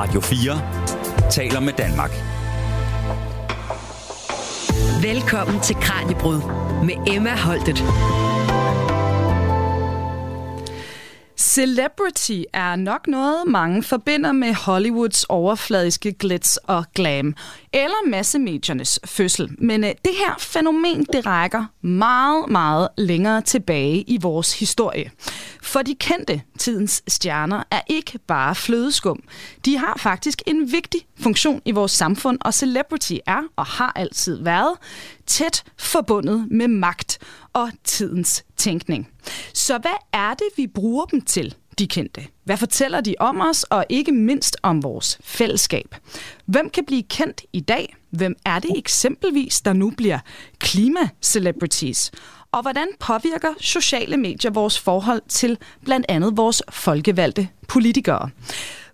Radio 4 taler med Danmark. Velkommen til Kranjebrud med Emma Holtet. Celebrity er nok noget, mange forbinder med Hollywoods overfladiske glitz og glam, eller massemediernes fødsel. Men øh, det her fænomen, det rækker meget, meget længere tilbage i vores historie. For de kendte tidens stjerner er ikke bare flødeskum. De har faktisk en vigtig funktion i vores samfund, og celebrity er og har altid været tæt forbundet med magt og tidens tænkning. Så hvad er det, vi bruger dem til, de kendte? Hvad fortæller de om os, og ikke mindst om vores fællesskab? Hvem kan blive kendt i dag? Hvem er det eksempelvis, der nu bliver klima-celebrities? Og hvordan påvirker sociale medier vores forhold til blandt andet vores folkevalgte politikere?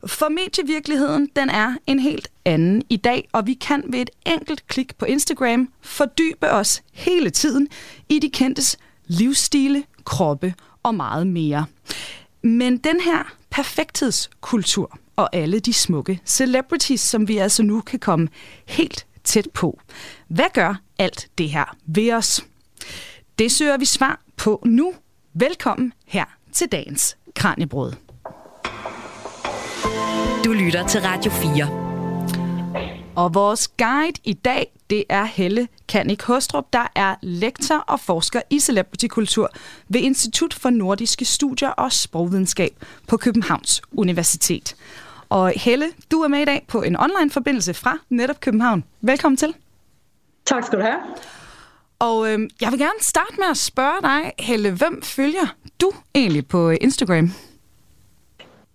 For medievirkeligheden, den er en helt anden i dag, og vi kan ved et enkelt klik på Instagram fordybe os hele tiden i de kendtes livsstile, kroppe og meget mere. Men den her perfekthedskultur og alle de smukke celebrities, som vi altså nu kan komme helt tæt på. Hvad gør alt det her ved os? Det søger vi svar på nu. Velkommen her til dagens Kranjebrød. Du lytter til Radio 4. Og vores guide i dag, det er Helle Kanik Hostrup, der er lektor og forsker i celebritykultur ved Institut for Nordiske Studier og Sprogvidenskab på Københavns Universitet. Og Helle, du er med i dag på en online-forbindelse fra netop København. Velkommen til. Tak skal du have. Og øh, jeg vil gerne starte med at spørge dig, Helle, hvem følger du egentlig på Instagram?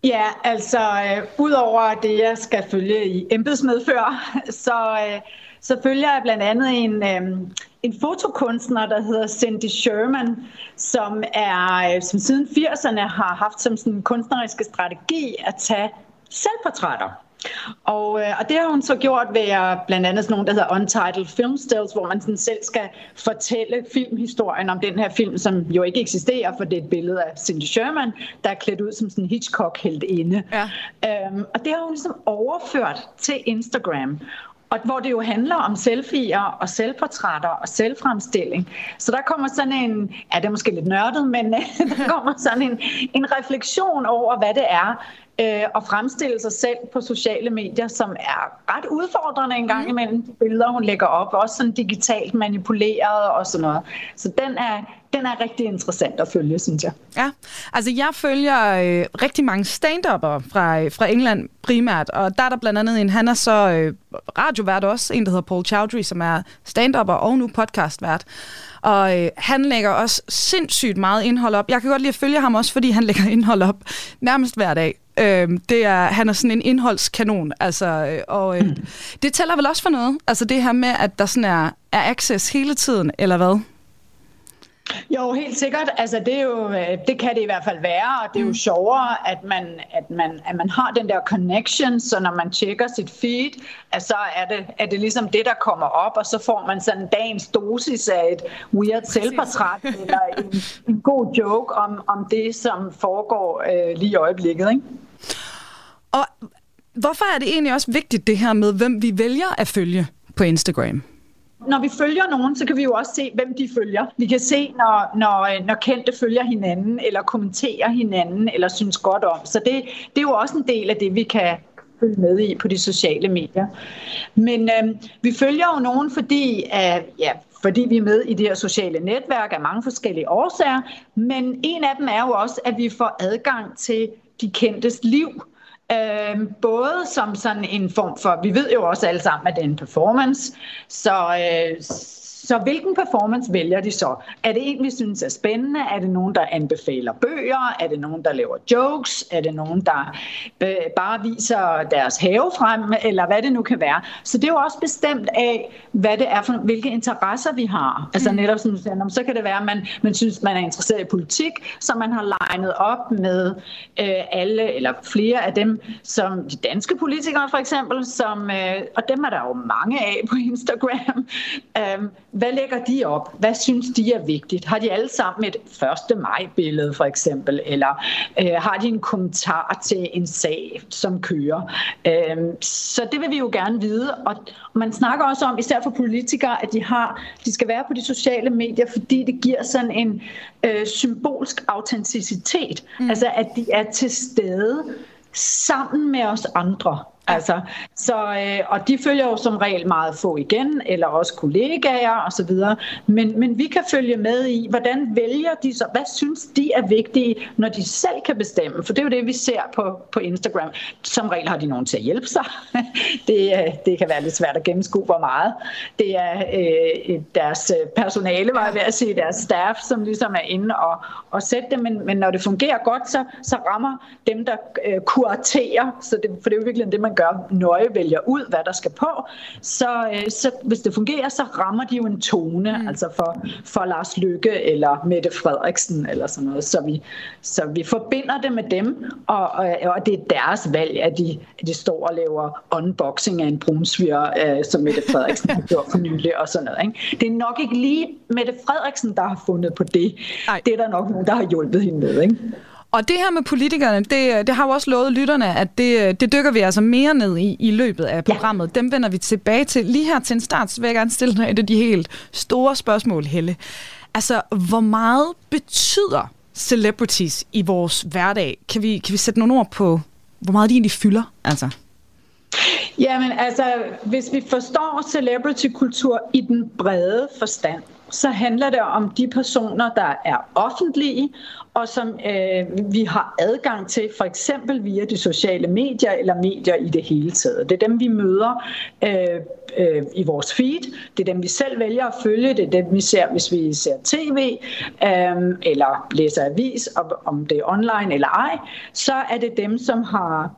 Ja, altså øh, udover det, jeg skal følge i embedsmedfør, så, øh, så følger jeg blandt andet en, øh, en fotokunstner, der hedder Cindy Sherman, som er øh, som siden 80'erne har haft som sådan en kunstneriske strategi at tage selvportrætter. Og, øh, og det har hun så gjort ved at blandt andet sådan nogle, der hedder Untitled Film Stills, hvor man sådan selv skal fortælle filmhistorien om den her film, som jo ikke eksisterer, for det er et billede af Cindy Sherman, der er klædt ud som sådan en hitchcock inde. Ja. Øhm, og det har hun ligesom overført til Instagram. Og hvor det jo handler om selfier og selvportrætter og selvfremstilling. Så der kommer sådan en, ja det er måske lidt nørdet, men der kommer sådan en, en refleksion over, hvad det er, øh, at fremstille sig selv på sociale medier, som er ret udfordrende en gang mhm. imellem. De billeder, hun lægger op, også sådan digitalt manipuleret og sådan noget. Så den er, den er rigtig interessant at følge, synes jeg. Ja, altså jeg følger øh, rigtig mange stand fra, fra England primært, og der er der blandt andet en, han er så øh, radiovært også, en der hedder Paul Chowdhury, som er stand og nu podcastvært. Og øh, han lægger også sindssygt meget indhold op. Jeg kan godt lide at følge ham også, fordi han lægger indhold op nærmest hver dag. Øh, det er, han er sådan en indholdskanon, altså, øh, og øh, mm. det tæller vel også for noget, altså det her med, at der sådan er, er access hele tiden, eller hvad? Jo, helt sikkert. Altså, det, er jo, øh, det kan det i hvert fald være, og det er jo mm. sjovere, at man, at, man, at man har den der connection, så når man tjekker sit feed, at så er det, er det ligesom det, der kommer op, og så får man sådan dagens dosis af et weird selvportræt, eller en, en god joke om, om det, som foregår øh, lige i øjeblikket. Ikke? Og hvorfor er det egentlig også vigtigt, det her med, hvem vi vælger at følge på Instagram? Når vi følger nogen, så kan vi jo også se, hvem de følger. Vi kan se, når, når, øh, når kendte følger hinanden, eller kommenterer hinanden, eller synes godt om. Så det, det er jo også en del af det, vi kan følge med i på de sociale medier. Men øh, vi følger jo nogen, fordi, øh, ja, fordi vi er med i det her sociale netværk af mange forskellige årsager. Men en af dem er jo også, at vi får adgang til de kendtes liv. Øh, både som sådan en form for, vi ved jo også alle sammen, at det er en performance, så, øh, så hvilken performance vælger de så? Er det en, vi synes er spændende? Er det nogen, der anbefaler bøger? Er det nogen, der laver jokes? Er det nogen, der øh, bare viser deres have frem? Eller hvad det nu kan være. Så det er jo også bestemt af, hvad det er for, hvilke interesser vi har. Altså mm. netop som du siger, så kan det være, at man, man synes, man er interesseret i politik, så man har legnet op med øh, alle eller flere af dem, som de danske politikere for eksempel, som, øh, og dem er der jo mange af på Instagram, øh, hvad lægger de op? Hvad synes de er vigtigt? Har de alle sammen et 1. maj-billede for eksempel? Eller øh, har de en kommentar til en sag, som kører? Øh, så det vil vi jo gerne vide. Og man snakker også om, især for politikere, at de, har, de skal være på de sociale medier, fordi det giver sådan en øh, symbolsk autenticitet. Mm. Altså at de er til stede sammen med os andre. Altså, så, øh, og de følger jo som regel meget få igen, eller også kollegaer osv. Men, men vi kan følge med i, hvordan vælger de så, hvad synes de er vigtige, når de selv kan bestemme? For det er jo det, vi ser på, på Instagram. Som regel har de nogen til at hjælpe sig. det, øh, det kan være lidt svært at gennemskue, hvor meget. Det er øh, deres øh, personale, var jeg ved at sige, deres staff, som ligesom er inde og, og sætte det. Men, men når det fungerer godt, så, så rammer dem, der øh, kuraterer, så det, for det er jo virkelig det, man gør, nøje vælger ud, hvad der skal på, så, øh, så hvis det fungerer, så rammer de jo en tone, mm. altså for, for Lars Lykke eller Mette Frederiksen eller sådan noget. Så vi, så vi forbinder det med dem, og, og, og det er deres valg, at de, at de står og laver unboxing af en brunsviger, øh, som Mette Frederiksen har gjort for nylig og sådan noget. Ikke? Det er nok ikke lige Mette Frederiksen, der har fundet på det. Ej. Det er der nok nogen, der har hjulpet hende med. Ikke? Og det her med politikerne, det, det har jo også lovet lytterne, at det, det dykker vi altså mere ned i i løbet af programmet. Ja. Dem vender vi tilbage til. Lige her til en start, så vil jeg gerne stille dig et af de helt store spørgsmål, Helle. Altså, hvor meget betyder celebrities i vores hverdag? Kan vi, kan vi sætte nogle ord på, hvor meget de egentlig fylder? Altså? Jamen altså, hvis vi forstår celebrity-kultur i den brede forstand, så handler det om de personer, der er offentlige, og som øh, vi har adgang til, for eksempel via de sociale medier eller medier i det hele taget. Det er dem, vi møder øh, øh, i vores feed. Det er dem, vi selv vælger at følge. Det er dem, vi ser, hvis vi ser tv øh, eller læser avis, om det er online eller ej. Så er det dem, som har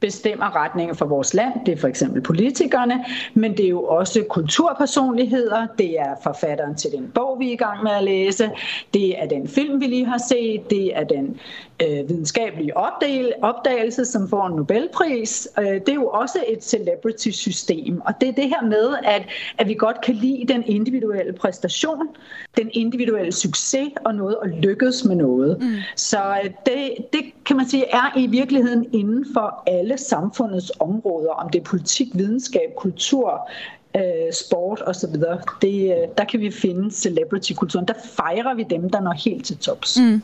bestemmer retningen for vores land. Det er for eksempel politikerne, men det er jo også kulturpersonligheder. Det er forfatteren til den bog, vi er i gang med at læse. Det er den film, vi lige har set. Det er den øh, videnskabelige opdel, opdagelse, som får en Nobelpris. Øh, det er jo også et celebrity-system, og det er det her med, at, at vi godt kan lide den individuelle præstation, den individuelle succes og noget at lykkes med noget. Mm. Så øh, det, det kan man sige er i virkeligheden inden for alle samfundets områder, om det er politik, videnskab, kultur, øh, sport osv. Det, øh, der kan vi finde celebrity-kulturen. Der fejrer vi dem, der når helt til tops. Mm.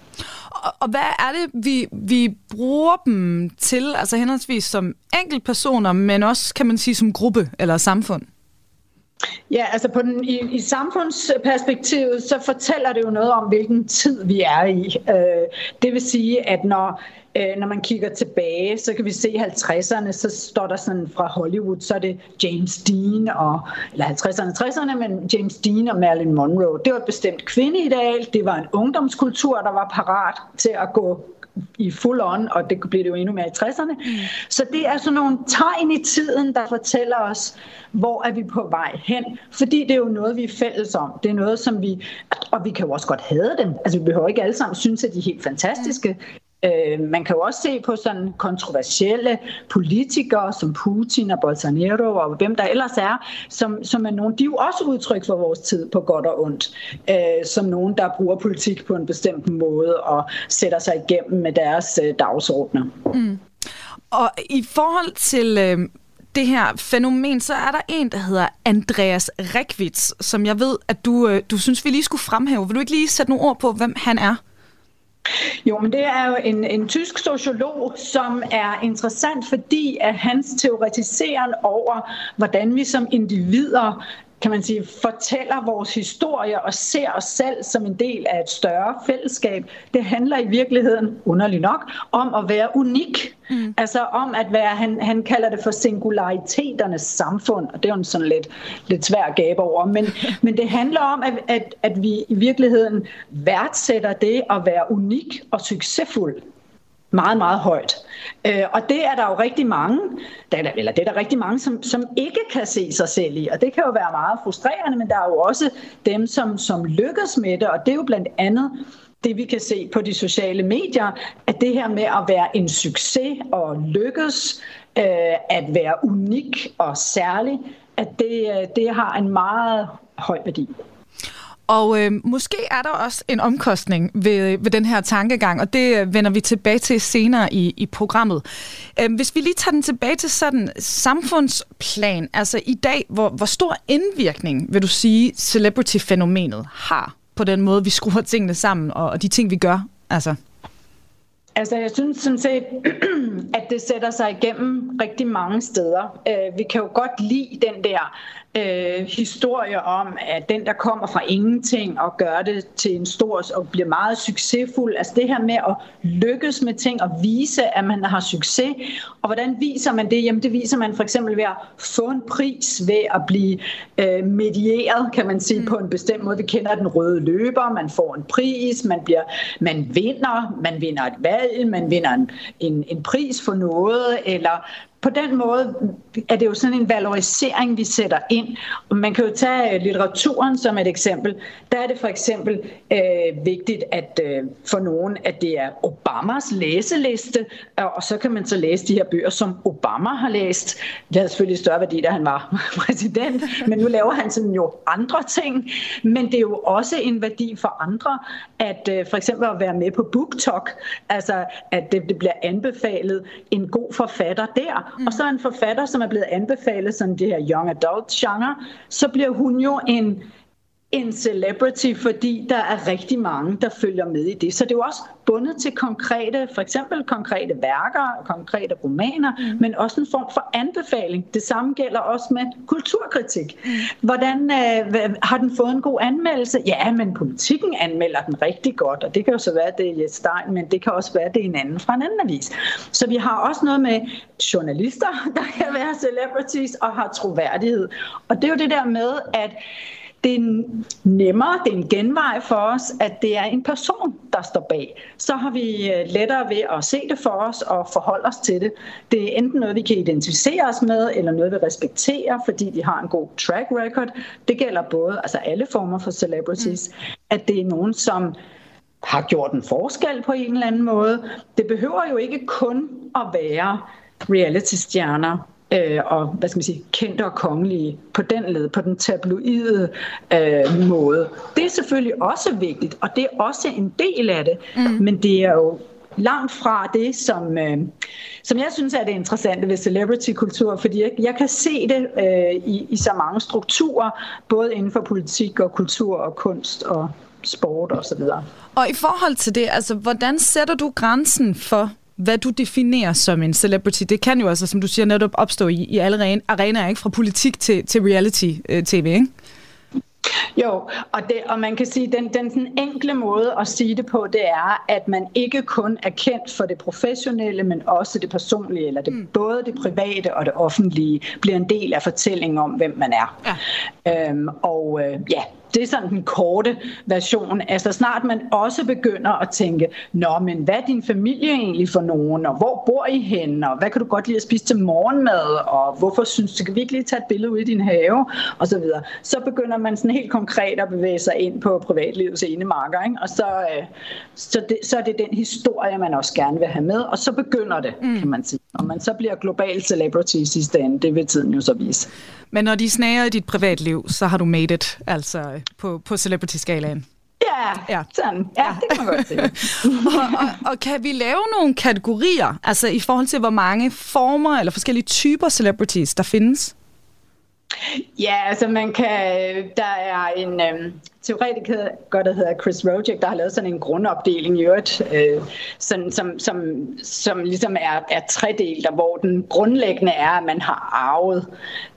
Og, og hvad er det, vi, vi bruger dem til, altså henholdsvis som enkeltpersoner, men også, kan man sige, som gruppe eller samfund? Ja, altså på den, i, i samfundsperspektivet, så fortæller det jo noget om, hvilken tid vi er i. Øh, det vil sige, at når Øh, når man kigger tilbage, så kan vi se 50'erne, så står der sådan fra Hollywood, så er det James Dean, og, eller 50'erne, 60'erne, men James Dean og Marilyn Monroe. Det var et bestemt kvindeideal, det var en ungdomskultur, der var parat til at gå i full on, og det blev det jo endnu mere i 60'erne. Mm. Så det er sådan nogle tegn i tiden, der fortæller os, hvor er vi på vej hen. Fordi det er jo noget, vi er fælles om. Det er noget, som vi, og vi kan jo også godt have dem. Altså vi behøver ikke alle sammen synes, at de er helt fantastiske. Mm. Øh, man kan jo også se på sådan kontroversielle politikere som Putin og Bolsonaro og hvem der ellers er, som, som er nogen, de er jo også udtryk for vores tid på godt og ondt, øh, som nogen, der bruger politik på en bestemt måde og sætter sig igennem med deres øh, dagsordner. Mm. Og i forhold til øh, det her fænomen, så er der en, der hedder Andreas Rekvits, som jeg ved, at du, øh, du synes, vi lige skulle fremhæve. Vil du ikke lige sætte nogle ord på, hvem han er? Jo, men det er jo en, en tysk sociolog, som er interessant, fordi at hans teoretiseren over, hvordan vi som individer kan man sige, fortæller vores historie og ser os selv som en del af et større fællesskab. Det handler i virkeligheden, underligt nok, om at være unik. Mm. Altså om at være, han, han kalder det for singulariteternes samfund, og det er jo en sådan lidt, lidt svær gabe over, men, men det handler om, at, at, at vi i virkeligheden værdsætter det at være unik og succesfuld meget, meget højt. Øh, og det er der jo rigtig mange, eller det er der rigtig mange, som, som ikke kan se sig selv i, og det kan jo være meget frustrerende, men der er jo også dem, som, som lykkes med det, og det er jo blandt andet det, vi kan se på de sociale medier, at det her med at være en succes og lykkes, øh, at være unik og særlig, at det, øh, det har en meget høj værdi. Og øh, måske er der også en omkostning ved, ved den her tankegang, og det øh, vender vi tilbage til senere i, i programmet. Øh, hvis vi lige tager den tilbage til sådan samfundsplan, altså i dag, hvor, hvor stor indvirkning vil du sige, celebrity-fænomenet har på den måde, vi skruer tingene sammen, og, og de ting, vi gør? Altså. Altså, jeg synes sådan set, at det sætter sig igennem rigtig mange steder. Øh, vi kan jo godt lide den der øh, historie om, at den, der kommer fra ingenting og gør det til en stor og bliver meget succesfuld, altså det her med at lykkes med ting og vise, at man har succes. Og hvordan viser man det? Jamen det viser man for eksempel ved at få en pris, ved at blive øh, medieret, kan man sige, mm. på en bestemt måde. Vi kender den røde løber, man får en pris, man, bliver, man vinder, man vinder et valg, man vinder en, en, en pris for noget, eller på den måde er det jo sådan en valorisering, vi sætter ind. Og man kan jo tage øh, litteraturen som et eksempel. Der er det for eksempel øh, vigtigt at øh, for nogen, at det er Obamas læseliste, og så kan man så læse de her bøger, som Obama har læst. Det havde selvfølgelig større værdi, da han var præsident, men nu laver han sådan jo andre ting. Men det er jo også en værdi for andre, at øh, for eksempel at være med på BookTok, altså at det, det bliver anbefalet en god forfatter der, Mm. Og så en forfatter, som er blevet anbefalet som det her young adult genre, så bliver hun jo en en celebrity, fordi der er rigtig mange, der følger med i det. Så det er jo også bundet til konkrete, for eksempel konkrete værker, konkrete romaner, mm. men også en form for anbefaling. Det samme gælder også med kulturkritik. Hvordan øh, har den fået en god anmeldelse? Ja, men politikken anmelder den rigtig godt, og det kan jo så være, det er Jes Stein, men det kan også være, det er en anden fra en anden avis. Så vi har også noget med journalister, der kan være celebrities og har troværdighed. Og det er jo det der med, at det er nemmere, det er en genvej for os, at det er en person, der står bag. Så har vi øh, lettere ved at se det for os og forholde os til det. Det er enten noget, vi kan identificere os med, eller noget, vi respekterer, fordi de har en god track record. Det gælder både altså alle former for celebrities, mm. at det er nogen, som har gjort en forskel på en eller anden måde. Det behøver jo ikke kun at være reality-stjerner øh, og hvad skal man sige, kendte og kongelige på den led, på den tabloide øh, måde. Det er selvfølgelig også vigtigt, og det er også en del af det, mm. men det er jo langt fra det, som, øh, som jeg synes er det interessante ved celebrity-kultur, fordi jeg, jeg kan se det øh, i, i så mange strukturer, både inden for politik og kultur og kunst og sport og så videre. Og i forhold til det, altså hvordan sætter du grænsen for hvad du definerer som en celebrity. Det kan jo altså, som du siger, netop opstå i, i alle arenaer, ikke? fra politik til, til reality-tv, ikke? Jo, og, det, og man kan sige, at den, den sådan enkle måde at sige det på, det er, at man ikke kun er kendt for det professionelle, men også det personlige, eller det, mm. både det private og det offentlige, bliver en del af fortællingen om, hvem man er. Ja. Øhm, og øh, ja, det er sådan den korte version. Altså snart man også begynder at tænke, nå, men hvad er din familie egentlig for nogen, og hvor bor I henne, og hvad kan du godt lide at spise til morgenmad, og hvorfor synes du, kan virkelig tage et billede ud i din have, og så videre. Så begynder man sådan helt konkret at bevæge sig ind på privatlivets ene marker, ikke? og så, øh, så, det, så er det den historie, man også gerne vil have med, og så begynder det, mm. kan man sige. Og man så bliver global celebrity i sidste ende, det vil tiden jo så vise. Men når de snager i dit privatliv, så har du made it, altså på, på celebrity-skalaen. Ja, ja, sådan. Ja, ja. det kan man godt sige. og, og, og kan vi lave nogle kategorier, altså i forhold til, hvor mange former eller forskellige typer celebrities, der findes? Ja, altså man kan, øh, der er en øh, teoretiker, der hedder Chris Rojek, der har lavet sådan en grundopdeling i øvrigt, øh, sådan, som, som, som ligesom er, er tredelt, hvor den grundlæggende er, at man har arvet,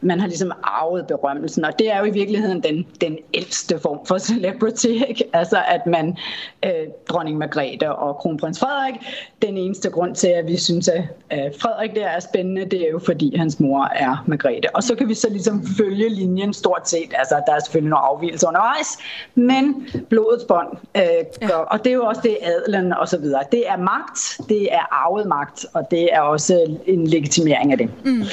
man har ligesom arvet berømmelsen, og det er jo i virkeligheden den, den ældste form for celebrity, ikke? altså at man, øh, dronning Margrethe og kronprins Frederik, den eneste grund til, at vi synes, at øh, Frederik der er spændende, det er jo fordi hans mor er Margrethe, og så kan vi så ligesom følge linjen stort set, altså der er selvfølgelig nogle afvielser undervejs, men blodets bånd øh, gør, ja. og det er jo også det adelen og så videre. Det er magt, det er arvet magt, og det er også en legitimering af det. Mm.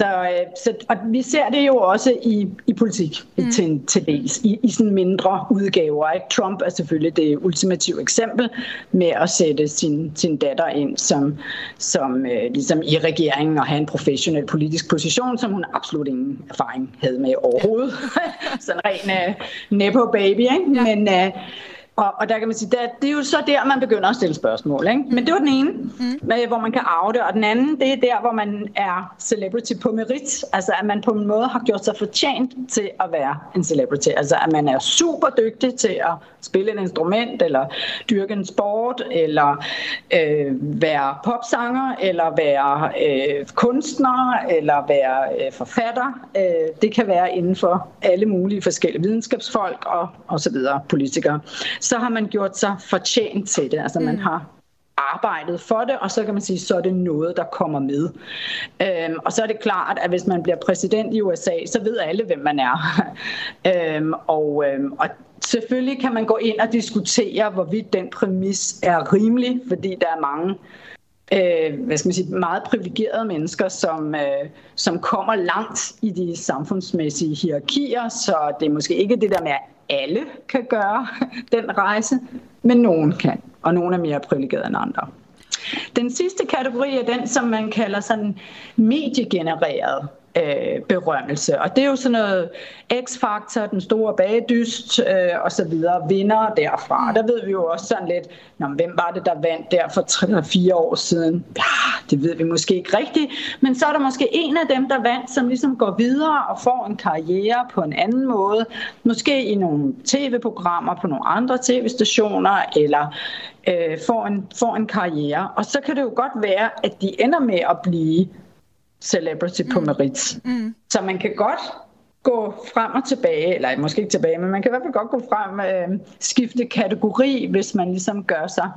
Så, øh, så, og vi ser det jo også i, i politik mm. til, til dels, i, i sådan mindre udgaver. Ikke? Trump er selvfølgelig det ultimative eksempel med at sætte sin, sin datter ind som, som øh, ligesom i regeringen og have en professionel politisk position, som hun absolut ingen erfaring havde med overhovedet. sådan en ren uh, nepo baby. Ikke? Ja. Men, uh, og, og der kan man sige, der, det er jo så der, man begynder at stille spørgsmål. Ikke? Men det var den ene, mm. med, hvor man kan arve det. Og den anden, det er der, hvor man er celebrity på merit. Altså at man på en måde har gjort sig fortjent til at være en celebrity. Altså at man er super dygtig til at spille et instrument, eller dyrke en sport, eller øh, være popsanger, eller være øh, kunstner, eller være øh, forfatter. Øh, det kan være inden for alle mulige forskellige videnskabsfolk og, og så videre, politikere så har man gjort sig fortjent til det. Altså mm. man har arbejdet for det, og så kan man sige, så er det noget, der kommer med. Øhm, og så er det klart, at hvis man bliver præsident i USA, så ved alle, hvem man er. øhm, og, øhm, og selvfølgelig kan man gå ind og diskutere, hvorvidt den præmis er rimelig, fordi der er mange øh, hvad skal man sige, meget privilegerede mennesker, som, øh, som kommer langt i de samfundsmæssige hierarkier, så det er måske ikke det der med, at alle kan gøre den rejse, men nogen kan, og nogen er mere privilegerede end andre. Den sidste kategori er den, som man kalder sådan mediegenereret øh, berømmelse. Og det er jo sådan noget X-faktor, den store bagdyst øh, og så videre, vinder derfra. Der ved vi jo også sådan lidt, Nå, hvem var det, der vandt der for 3-4 år siden? Ja, det ved vi måske ikke rigtigt, men så er der måske en af dem, der vandt, som ligesom går videre og får en karriere på en anden måde. Måske i nogle tv-programmer på nogle andre tv-stationer, eller øh, får, en, får en karriere. Og så kan det jo godt være, at de ender med at blive celebrity på mm. merit. Mm. Så man kan godt gå frem og tilbage, eller måske ikke tilbage, men man kan i hvert fald godt gå frem og øh, skifte kategori, hvis man ligesom gør sig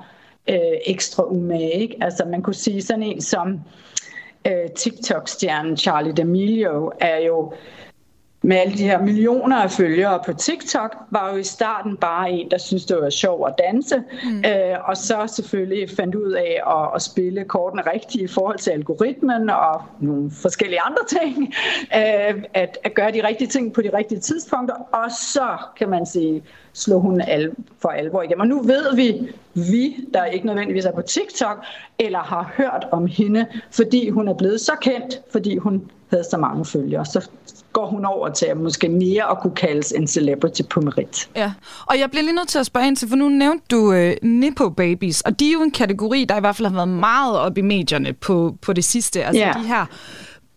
øh, ekstra umage. Ikke? Altså man kunne sige sådan en som øh, TikTok-stjernen Charlie D'Amelio er jo med alle de her millioner af følgere på TikTok, var jo i starten bare en, der syntes, det var sjov at danse, mm. øh, og så selvfølgelig fandt ud af at, at spille kortene rigtigt i forhold til algoritmen og nogle forskellige andre ting, øh, at, at gøre de rigtige ting på de rigtige tidspunkter, og så kan man sige, slå hun al, for alvor igennem. Og nu ved vi, vi, der ikke nødvendigvis er på TikTok, eller har hørt om hende, fordi hun er blevet så kendt, fordi hun havde så mange følgere. Så går hun over til at måske mere at kunne kaldes en celebrity på merit. Ja, og jeg bliver lige nødt til at spørge ind til, for nu nævnte du uh, Nippo Babies, og de er jo en kategori, der i hvert fald har været meget op i medierne på, på det sidste. Altså yeah. de her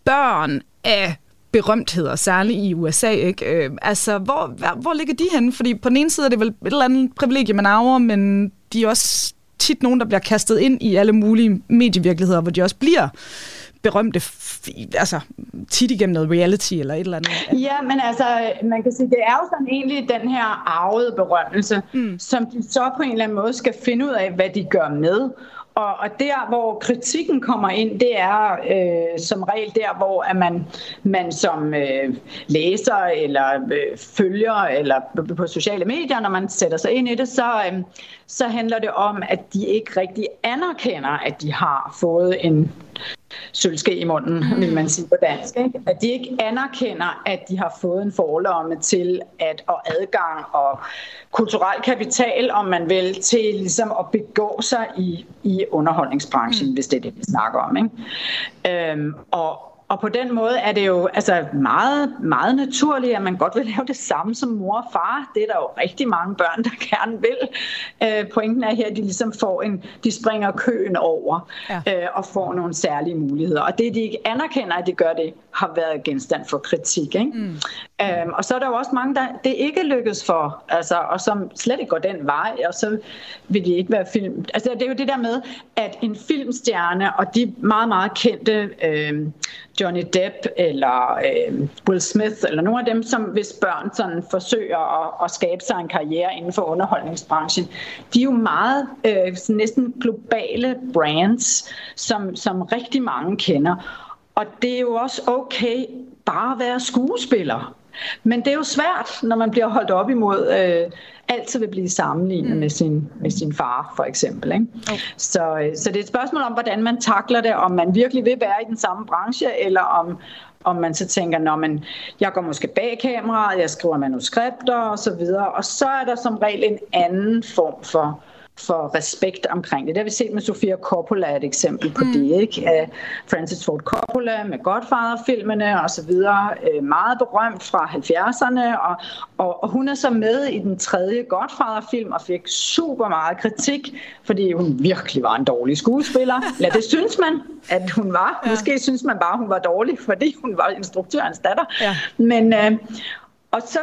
børn af berømtheder, særligt i USA. Ikke? Øh, altså, hvor, hvor ligger de henne? Fordi på den ene side er det vel et eller andet privilegie, man arver, men de er også tit nogen, der bliver kastet ind i alle mulige medievirkeligheder, hvor de også bliver berømte, altså tit igennem noget reality eller et eller andet? Ja, men altså, man kan sige, det er jo sådan egentlig den her arvede berømmelse, mm. som de så på en eller anden måde skal finde ud af, hvad de gør med. Og, og der, hvor kritikken kommer ind, det er øh, som regel der, hvor at man, man som øh, læser eller øh, følger eller på sociale medier, når man sætter sig ind i det, så, øh, så handler det om, at de ikke rigtig anerkender, at de har fået en sølvske i munden, mm. vil man sige på dansk. Ikke? At de ikke anerkender, at de har fået en forlomme til at og adgang og kulturel kapital, om man vil, til ligesom at begå sig i, i underholdningsbranchen, mm. hvis det er det, vi snakker om. Ikke? Øhm, og, og på den måde er det jo altså meget, meget naturligt, at man godt vil lave det samme som mor og far. Det er der jo rigtig mange børn, der gerne vil. Øh, pointen er her, at de ligesom får en, de springer køen over ja. øh, og får nogle særlige muligheder. Og det, de ikke anerkender, at de gør det, har været genstand for kritik. Ikke? Mm. Øhm, og så er der jo også mange, der det ikke lykkes for, altså, og som slet ikke går den vej, og så vil de ikke være film. Altså det er jo det der med, at en filmstjerne og de meget, meget kendte øh, Johnny Depp eller øh, Will Smith, eller nogle af dem, som hvis børn sådan forsøger at, at skabe sig en karriere inden for underholdningsbranchen, de er jo meget øh, næsten globale brands, som, som rigtig mange kender. Og det er jo også okay bare at være skuespiller. Men det er jo svært, når man bliver holdt op imod, øh, altid vil blive sammenlignet mm. med, sin, med sin far, for eksempel. Ikke? Okay. Så, øh, så det er et spørgsmål om, hvordan man takler det, om man virkelig vil være i den samme branche, eller om, om man så tænker, når man, jeg går måske bag kameraet, jeg skriver manuskripter og så videre, og så er der som regel en anden form for for respekt omkring det. Det har vi set med Sofia Coppola, et eksempel på mm. det. Ikke? Francis Ford Coppola med Godfather-filmene og så videre. Øh, meget berømt fra 70'erne, og, og, og hun er så med i den tredje Godfather-film og fik super meget kritik, fordi hun virkelig var en dårlig skuespiller. Ja, det synes man, at hun var. Ja. Måske synes man bare, at hun var dårlig, fordi hun var instruktørens datter. Ja. Men, øh, og så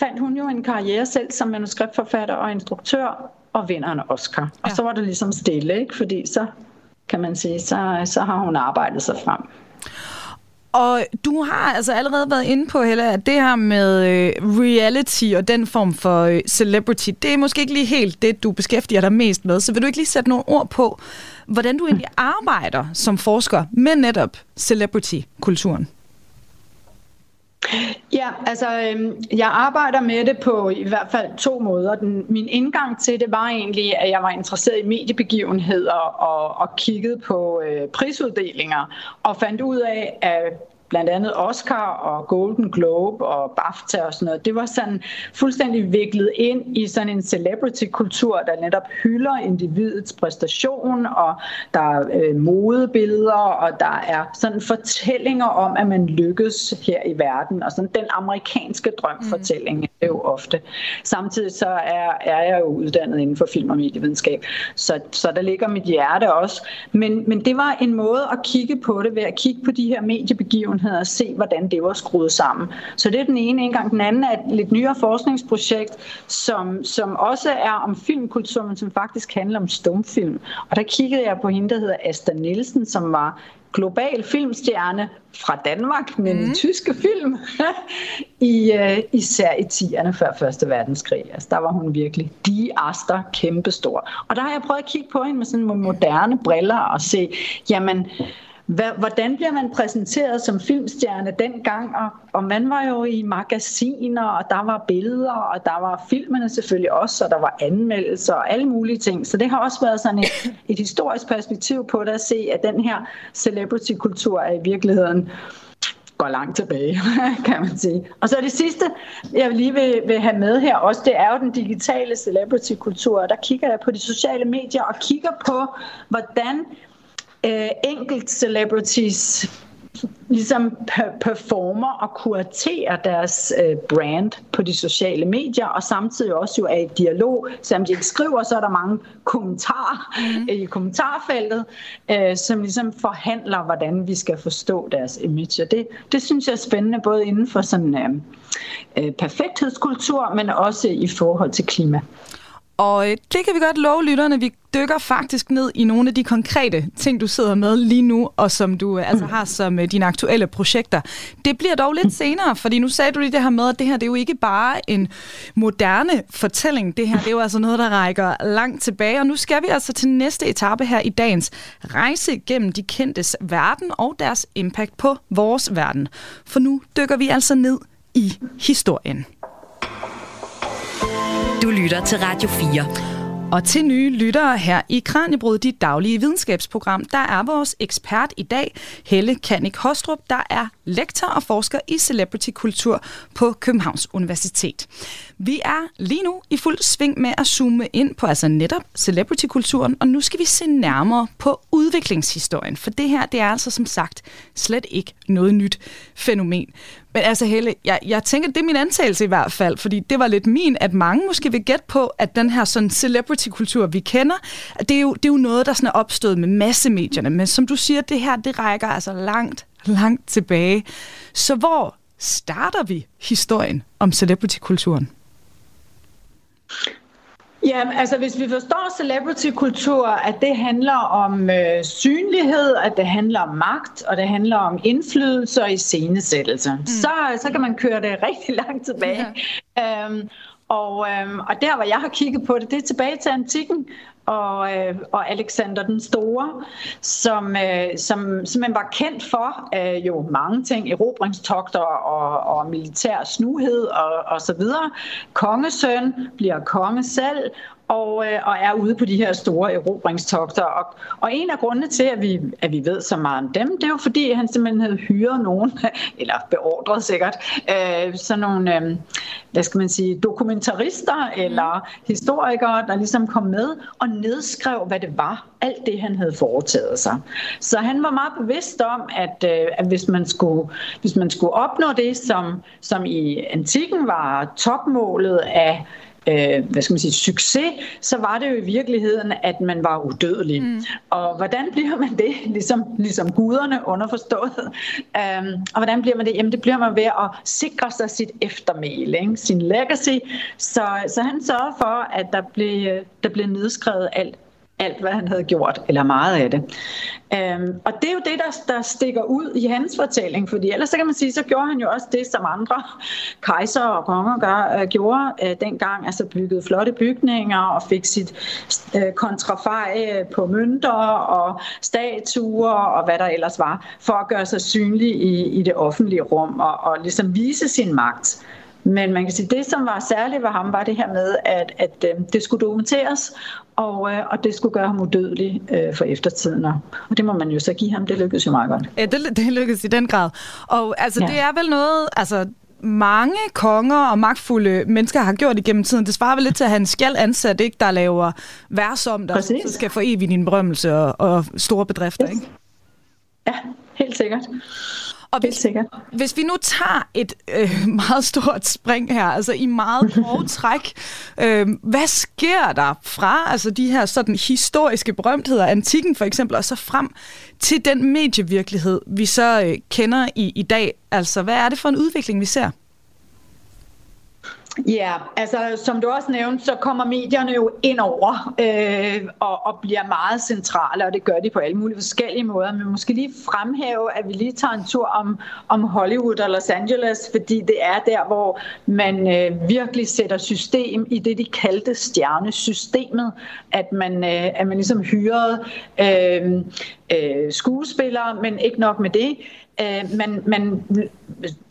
fandt hun jo en karriere selv som manuskriptforfatter og instruktør, og vinder en Oscar. Ja. Og så var det ligesom stille, ikke? fordi så kan man sige, så, så har hun arbejdet sig frem. Og du har altså allerede været inde på, Helle, at det her med øh, reality og den form for øh, celebrity, det er måske ikke lige helt det, du beskæftiger dig mest med. Så vil du ikke lige sætte nogle ord på, hvordan du egentlig arbejder som forsker med netop celebrity-kulturen? Ja, altså øhm, jeg arbejder med det på i hvert fald to måder. Den, min indgang til det var egentlig, at jeg var interesseret i mediebegivenheder og, og kiggede på øh, prisuddelinger og fandt ud af, at blandt andet Oscar og Golden Globe og BAFTA og sådan noget, det var sådan fuldstændig viklet ind i sådan en celebrity-kultur, der netop hylder individets præstation, og der er øh, modebilleder, og der er sådan fortællinger om, at man lykkes her i verden, og sådan den amerikanske drømfortælling mm. er jo ofte. Samtidig så er, er jeg jo uddannet inden for film og medievidenskab, så, så der ligger mit hjerte også. Men, men det var en måde at kigge på det ved at kigge på de her mediebegivenheder, begivenheder og se, hvordan det var skruet sammen. Så det er den ene indgang. Den anden er et lidt nyere forskningsprojekt, som, som også er om filmkultur, men som faktisk handler om stumfilm. Og der kiggede jeg på hende, der hedder Asta Nielsen, som var global filmstjerne fra Danmark med mm. tyske film, i, uh, især i 10'erne før 1. verdenskrig. Altså, der var hun virkelig de aster kæmpestor. Og der har jeg prøvet at kigge på hende med sådan moderne briller og se, jamen, hvordan bliver man præsenteret som filmstjerne dengang? Og, og man var jo i magasiner, og der var billeder, og der var filmene selvfølgelig også, og der var anmeldelser og alle mulige ting. Så det har også været sådan et, et historisk perspektiv på det at se, at den her celebrity-kultur er i virkeligheden går langt tilbage, kan man sige. Og så det sidste, jeg lige vil, vil have med her også, det er jo den digitale celebrity-kultur. Der kigger jeg på de sociale medier og kigger på, hvordan øh, enkelt celebrities ligesom performer og kuraterer deres øh, brand på de sociale medier, og samtidig også jo er i dialog. Selvom de ikke skriver, så er der mange kommentarer mm. i kommentarfeltet, øh, som ligesom forhandler, hvordan vi skal forstå deres image. Og det, det synes jeg er spændende, både inden for sådan øh, perfekthedskultur, men også i forhold til klima. Og øh, det kan vi godt love lytterne. Vi dykker faktisk ned i nogle af de konkrete ting, du sidder med lige nu, og som du øh, altså har som øh, dine aktuelle projekter. Det bliver dog lidt senere, fordi nu sagde du lige det her med, at det her det er jo ikke bare en moderne fortælling. Det her det er jo altså noget, der rækker langt tilbage. Og nu skal vi altså til næste etape her i dagens rejse gennem de kendtes verden og deres impact på vores verden. For nu dykker vi altså ned i historien. Du lytter til Radio 4. Og til nye lyttere her i Kranjebrud, dit daglige videnskabsprogram, der er vores ekspert i dag, Helle Kanik Hostrup, der er lektor og forsker i celebrity-kultur på Københavns Universitet. Vi er lige nu i fuld sving med at zoome ind på altså netop celebrity-kulturen, og nu skal vi se nærmere på udviklingshistorien, for det her det er altså som sagt slet ikke noget nyt fænomen. Men altså Helle, jeg, jeg tænker, det er min antagelse i hvert fald, fordi det var lidt min, at mange måske vil gætte på, at den her sådan celebrity-kultur, vi kender, det er, jo, det er jo noget, der sådan er opstået med massemedierne. Men som du siger, det her, det rækker altså langt, langt tilbage. Så hvor starter vi historien om celebrity-kulturen? Ja, altså hvis vi forstår celebrity-kultur, at det handler om øh, synlighed, at det handler om magt, og det handler om indflydelse og iscenesættelse, mm. så, så kan man køre det rigtig langt tilbage. Ja. Øhm, og, øhm, og der, hvor jeg har kigget på det, det er tilbage til antikken, og, øh, og Alexander den Store, som, øh, som simpelthen var kendt for øh, jo mange ting, erobringstogter og, og militær snuhed og, og så videre. Kongesøn bliver konge selv, og, øh, og er ude på de her store erobringstogter. Og, og en af grundene til, at vi, at vi ved så meget om dem, det er jo fordi, han simpelthen havde hyret nogen, eller beordret sikkert, øh, sådan nogle, øh, hvad skal man sige, dokumentarister eller historikere, der ligesom kom med og nedskrev, hvad det var, alt det, han havde foretaget sig. Så han var meget bevidst om, at, øh, at hvis, man skulle, hvis man skulle opnå det, som, som i antikken var topmålet af øh, hvad skal man sige, succes, så var det jo i virkeligheden, at man var udødelig. Mm. Og hvordan bliver man det, ligesom, ligesom guderne underforstået? Um, og hvordan bliver man det? Jamen det bliver man ved at sikre sig sit eftermæle, ikke? sin legacy. Så, så han sørgede for, at der blev, der blev nedskrevet alt alt, hvad han havde gjort, eller meget af det. Øhm, og det er jo det, der, der stikker ud i hans fortælling, fordi ellers så kan man sige, så gjorde han jo også det, som andre kejser og konger gør, øh, gjorde øh, dengang, altså byggede flotte bygninger og fik sit øh, kontrafej øh, på mønter og statuer og hvad der ellers var, for at gøre sig synlig i, i det offentlige rum og, og ligesom vise sin magt. Men man kan sige, det, som var særligt ved ham, var det her med, at, at øh, det skulle dokumenteres, og, øh, og det skulle gøre ham udødelig øh, for eftertiden. Og, det må man jo så give ham. Det lykkedes jo meget godt. Ja, det, det lykkedes i den grad. Og altså, ja. det er vel noget... Altså, mange konger og magtfulde mennesker har gjort igennem tiden. Det svarer vel lidt til, at han skal ansat, ikke, der laver vers om dig, så skal få evigt din berømmelse og, og store bedrifter. Yes. Ikke? Ja, helt sikkert. Og hvis, hvis vi nu tager et øh, meget stort spring her, altså i meget grove træk, øh, hvad sker der fra altså de her sådan historiske berømtheder, antikken for eksempel, og så frem til den medievirkelighed, vi så øh, kender i, i dag? Altså, hvad er det for en udvikling, vi ser? Ja, altså som du også nævnte, så kommer medierne jo ind over øh, og, og bliver meget centrale, og det gør de på alle mulige forskellige måder. Men måske lige fremhæve, at vi lige tager en tur om, om Hollywood og Los Angeles, fordi det er der, hvor man øh, virkelig sætter system i det, de kaldte stjernesystemet, at man, øh, at man ligesom hyrede øh, øh, skuespillere, men ikke nok med det. Øh, man, man,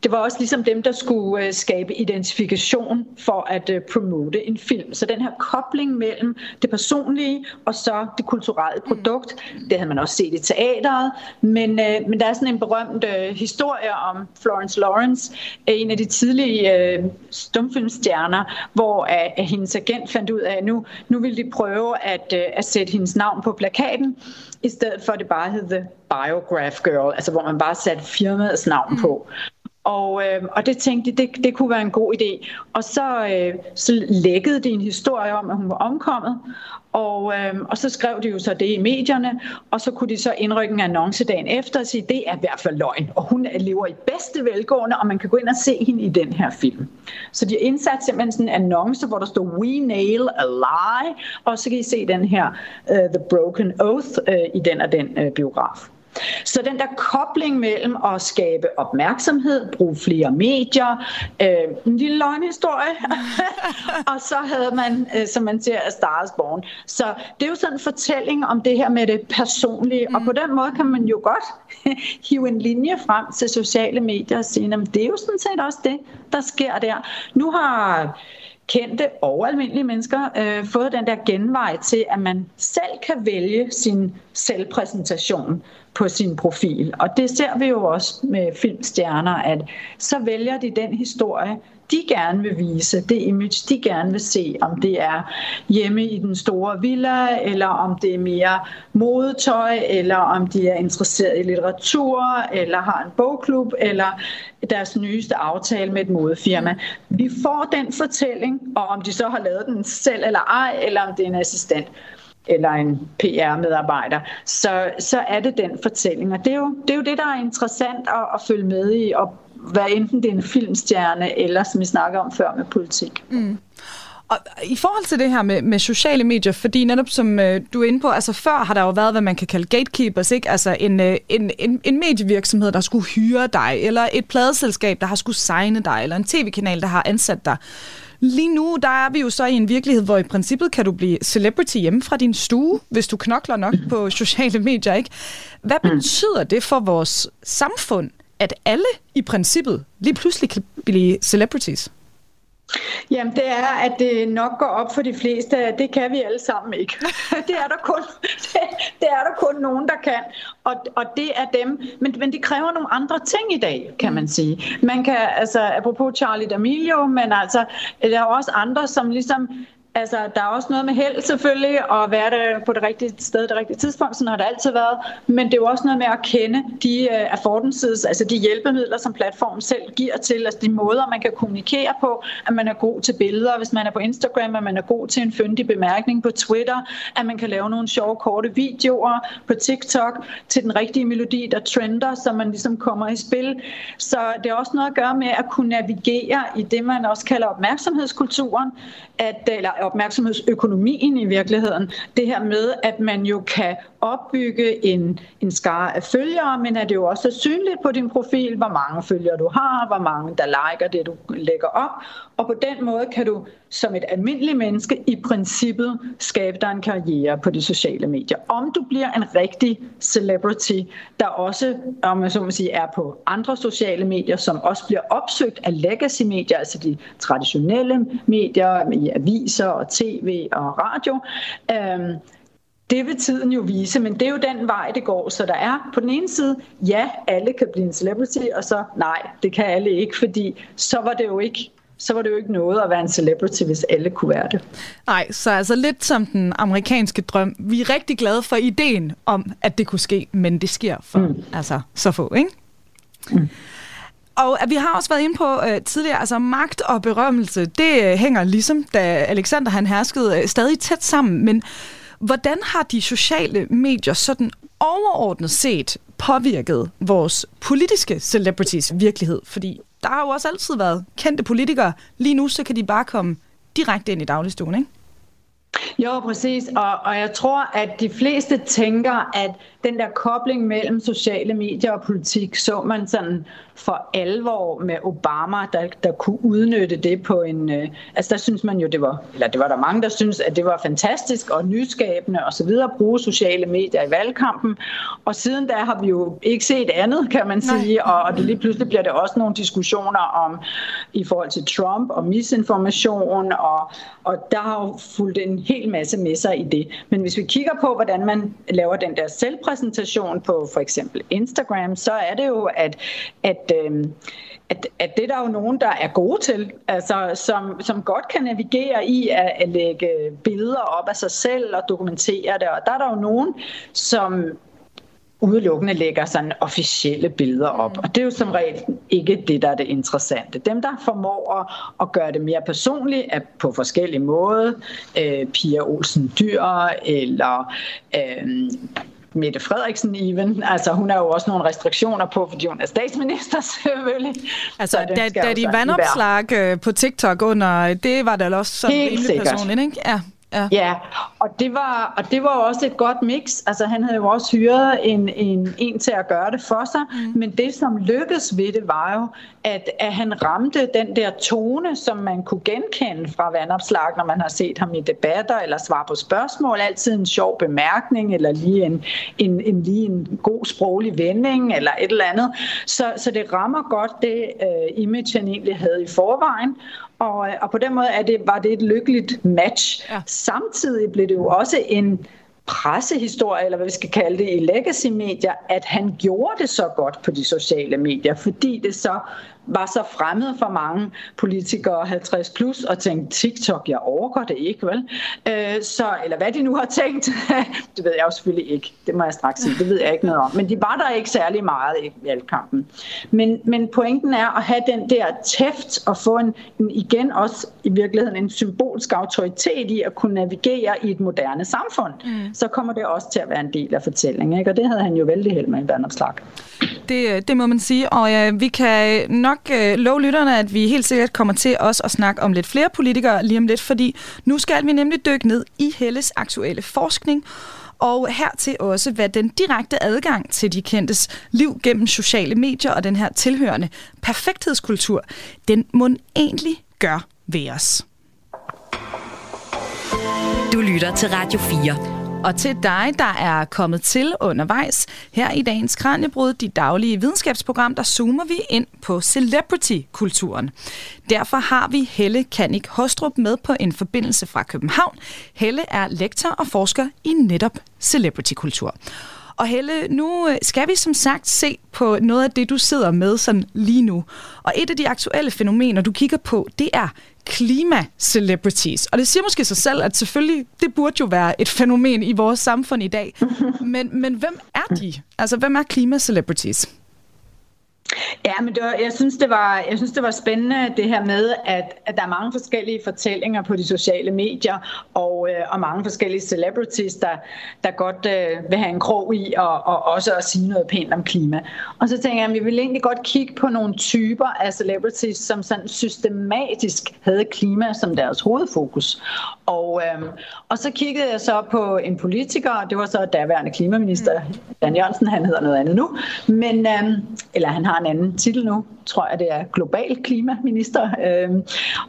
det var også ligesom dem, der skulle øh, skabe identifikation for at øh, promote en film. Så den her kobling mellem det personlige og så det kulturelle produkt, det havde man også set i teateret. Men, øh, men der er sådan en berømt øh, historie om Florence Lawrence, en af de tidlige øh, stumfilmstjerner, hvor øh, hendes agent fandt ud af, at nu, nu ville de prøve at, øh, at sætte hendes navn på plakaten i stedet for at det bare hed The Biograph Girl, altså hvor man bare satte firmaets navn mm. på. Og, øh, og det tænkte de, det, det kunne være en god idé. Og så, øh, så lækkede de en historie om, at hun var omkommet. Og, øh, og så skrev de jo så det i medierne, og så kunne de så indrykke en annonce dagen efter og sige, det er i hvert fald løgn, og hun lever i bedste velgående, og man kan gå ind og se hende i den her film. Så de indsatte simpelthen sådan en annonce, hvor der står, we nail a lie, og så kan I se den her, uh, The Broken Oath, uh, i den og den uh, biograf. Så den der kobling mellem at skabe opmærksomhed, bruge flere medier, øh, en lille løgnhistorie, og så havde man, øh, som man ser, Stars Born. Så det er jo sådan en fortælling om det her med det personlige, mm. og på den måde kan man jo godt hive en linje frem til sociale medier og sige, at det er jo sådan set også det, der sker der. Nu har kendte og almindelige mennesker øh, fået den der genvej til, at man selv kan vælge sin selvpræsentation på sin profil. Og det ser vi jo også med filmstjerner, at så vælger de den historie, de gerne vil vise, det image, de gerne vil se, om det er hjemme i den store villa, eller om det er mere modetøj, eller om de er interesseret i litteratur, eller har en bogklub, eller deres nyeste aftale med et modefirma. Vi får den fortælling, og om de så har lavet den selv eller ej, eller om det er en assistent eller en PR-medarbejder, så, så er det den fortælling. Og det er, jo, det er jo det, der er interessant at, at følge med i, og hvad enten det er en filmstjerne, eller som vi snakker om før med politik. Mm. Og i forhold til det her med, med sociale medier, fordi netop som øh, du er inde på, altså før har der jo været, hvad man kan kalde gatekeepers, ikke? Altså en, øh, en, en, en medievirksomhed, der skulle hyre dig, eller et pladeselskab, der har skulle signe dig, eller en tv-kanal, der har ansat dig. Lige nu, der er vi jo så i en virkelighed, hvor i princippet kan du blive celebrity hjemme fra din stue, hvis du knokler nok på sociale medier, ikke? Hvad mm. betyder det for vores samfund, at alle i princippet lige pludselig kan blive celebrities? Jamen det er, at det nok går op for de fleste, at det kan vi alle sammen ikke. det er der kun, det er der kun nogen, der kan, og, og det er dem. Men, men det kræver nogle andre ting i dag, kan man sige. Man kan, altså apropos Charlie D'Amelio, men altså, der er også andre, som ligesom Altså, der er også noget med held selvfølgelig, og være der på det rigtige sted, det rigtige tidspunkt, sådan har det altid været. Men det er jo også noget med at kende de øh, uh, affordances, altså de hjælpemidler, som platformen selv giver til, altså de måder, man kan kommunikere på, at man er god til billeder, hvis man er på Instagram, at man er god til en fyndig bemærkning på Twitter, at man kan lave nogle sjove, korte videoer på TikTok til den rigtige melodi, der trender, så man ligesom kommer i spil. Så det er også noget at gøre med at kunne navigere i det, man også kalder opmærksomhedskulturen, at, eller opmærksomhedsøkonomien i virkeligheden. Det her med, at man jo kan opbygge en, en skare af følgere, men at det jo også er synligt på din profil, hvor mange følgere du har, hvor mange der liker det, du lægger op. Og på den måde kan du som et almindeligt menneske i princippet skabe dig en karriere på de sociale medier. Om du bliver en rigtig celebrity, der også, om man så må sige, er på andre sociale medier, som også bliver opsøgt af legacy-medier, altså de traditionelle medier i aviser og tv og radio, øh, det vil tiden jo vise, men det er jo den vej, det går. Så der er på den ene side, ja, alle kan blive en celebrity, og så nej, det kan alle ikke, fordi så var det jo ikke så var det jo ikke noget at være en celebrity, hvis alle kunne være det. Nej, så altså lidt som den amerikanske drøm. Vi er rigtig glade for ideen om, at det kunne ske, men det sker for mm. altså, så få, ikke? Mm. Og vi har også været inde på uh, tidligere, altså magt og berømmelse, det uh, hænger ligesom, da Alexander han herskede, uh, stadig tæt sammen. Men hvordan har de sociale medier sådan overordnet set påvirket vores politiske celebrities virkelighed? Fordi der har jo også altid været kendte politikere. Lige nu, så kan de bare komme direkte ind i dagligstuen, ikke? Jo, præcis. Og, og jeg tror, at de fleste tænker, at den der kobling mellem sociale medier og politik, så man sådan for alvor med Obama, der, der kunne udnytte det på en... Øh, altså der synes man jo, det var... Eller det var der mange, der synes, at det var fantastisk og nyskabende og så videre at bruge sociale medier i valgkampen. Og siden da har vi jo ikke set andet, kan man sige. Og, og det lige pludselig bliver det også nogle diskussioner om i forhold til Trump og misinformation. Og, og der har jo fulgt en hel masse med sig i det. Men hvis vi kigger på, hvordan man laver den der selvpræsentation på for eksempel Instagram, så er det jo, at, at øh, at, at det der er jo nogen, der er gode til, altså som, som godt kan navigere i at, at lægge billeder op af sig selv og dokumentere det. Og der er der jo nogen, som udelukkende lægger sådan officielle billeder op. Mm. Og det er jo som regel ikke det, der er det interessante. Dem, der formår at, at gøre det mere personligt, er på forskellige måder. Øh, Pia Olsen Dyr, eller øh, Mette Frederiksen even. Altså hun har jo også nogle restriktioner på, fordi hun er statsminister selvfølgelig. Altså da, da de vandopslag øh, på TikTok under, det var da også sådan en person, ikke? Ja. Ja. ja, og det, var, og det var også et godt mix. Altså han havde jo også hyret en, en, en til at gøre det for sig, mm. men det som lykkedes ved det var jo, at, at han ramte den der tone, som man kunne genkende fra vandopslag, når man har set ham i debatter eller svar på spørgsmål. Altid en sjov bemærkning, eller lige en, en, en, lige en god sproglig vending, eller et eller andet. Så, så det rammer godt det uh, image, han egentlig havde i forvejen. Og, og på den måde er det, var det et lykkeligt match. Ja. Samtidig blev det jo også en pressehistorie, eller hvad vi skal kalde det, i legacy-medier, at han gjorde det så godt på de sociale medier, fordi det så var så fremmed for mange politikere 50 plus og tænkte, TikTok, jeg overgår det ikke, vel? Øh, så, eller hvad de nu har tænkt, det ved jeg jo selvfølgelig ikke. Det må jeg straks sige, det ved jeg ikke noget om. Men de var der ikke særlig meget i valgkampen. Men, men pointen er at have den der tæft og få en, en, igen også i virkeligheden en symbolsk autoritet i at kunne navigere i et moderne samfund. Mm. Så kommer det også til at være en del af fortællingen. Ikke? Og det havde han jo vældig held med i Vandopslag. Det, øh, det må man sige, og ja, vi kan øh, nok øh, love lytterne, at vi helt sikkert kommer til også at snakke om lidt flere politikere lige om lidt, fordi nu skal vi nemlig dykke ned i Helles aktuelle forskning, og hertil også, hvad den direkte adgang til de kendtes liv gennem sociale medier og den her tilhørende perfekthedskultur, den må egentlig gør ved os. Du lytter til Radio 4. Og til dig, der er kommet til undervejs, her i dagens Kranjebrud, dit daglige videnskabsprogram, der zoomer vi ind på celebrity-kulturen. Derfor har vi Helle Kanik Hostrup med på en forbindelse fra København. Helle er lektor og forsker i netop celebrity-kultur. Og Helle, nu øh, skal vi som sagt se på noget af det, du sidder med sådan lige nu. Og et af de aktuelle fænomener, du kigger på, det er klima-celebrities. Og det siger måske sig selv, at selvfølgelig, det burde jo være et fænomen i vores samfund i dag. Men, men hvem er de? Altså, hvem er klima-celebrities? Ja, men det var, jeg, synes, det var, jeg synes, det var spændende det her med, at, at der er mange forskellige fortællinger på de sociale medier, og, øh, og mange forskellige celebrities, der, der godt øh, vil have en krog i, og, og også at sige noget pænt om klima. Og så tænker jeg, at vi vil egentlig godt kigge på nogle typer af celebrities, som sådan systematisk havde klima som deres hovedfokus. Og, øh, og så kiggede jeg så på en politiker, og det var så daværende klimaminister, Dan Jørgensen, han hedder noget andet nu, men, øh, eller han har en anden titel nu, tror jeg det er global klimaminister. Øhm,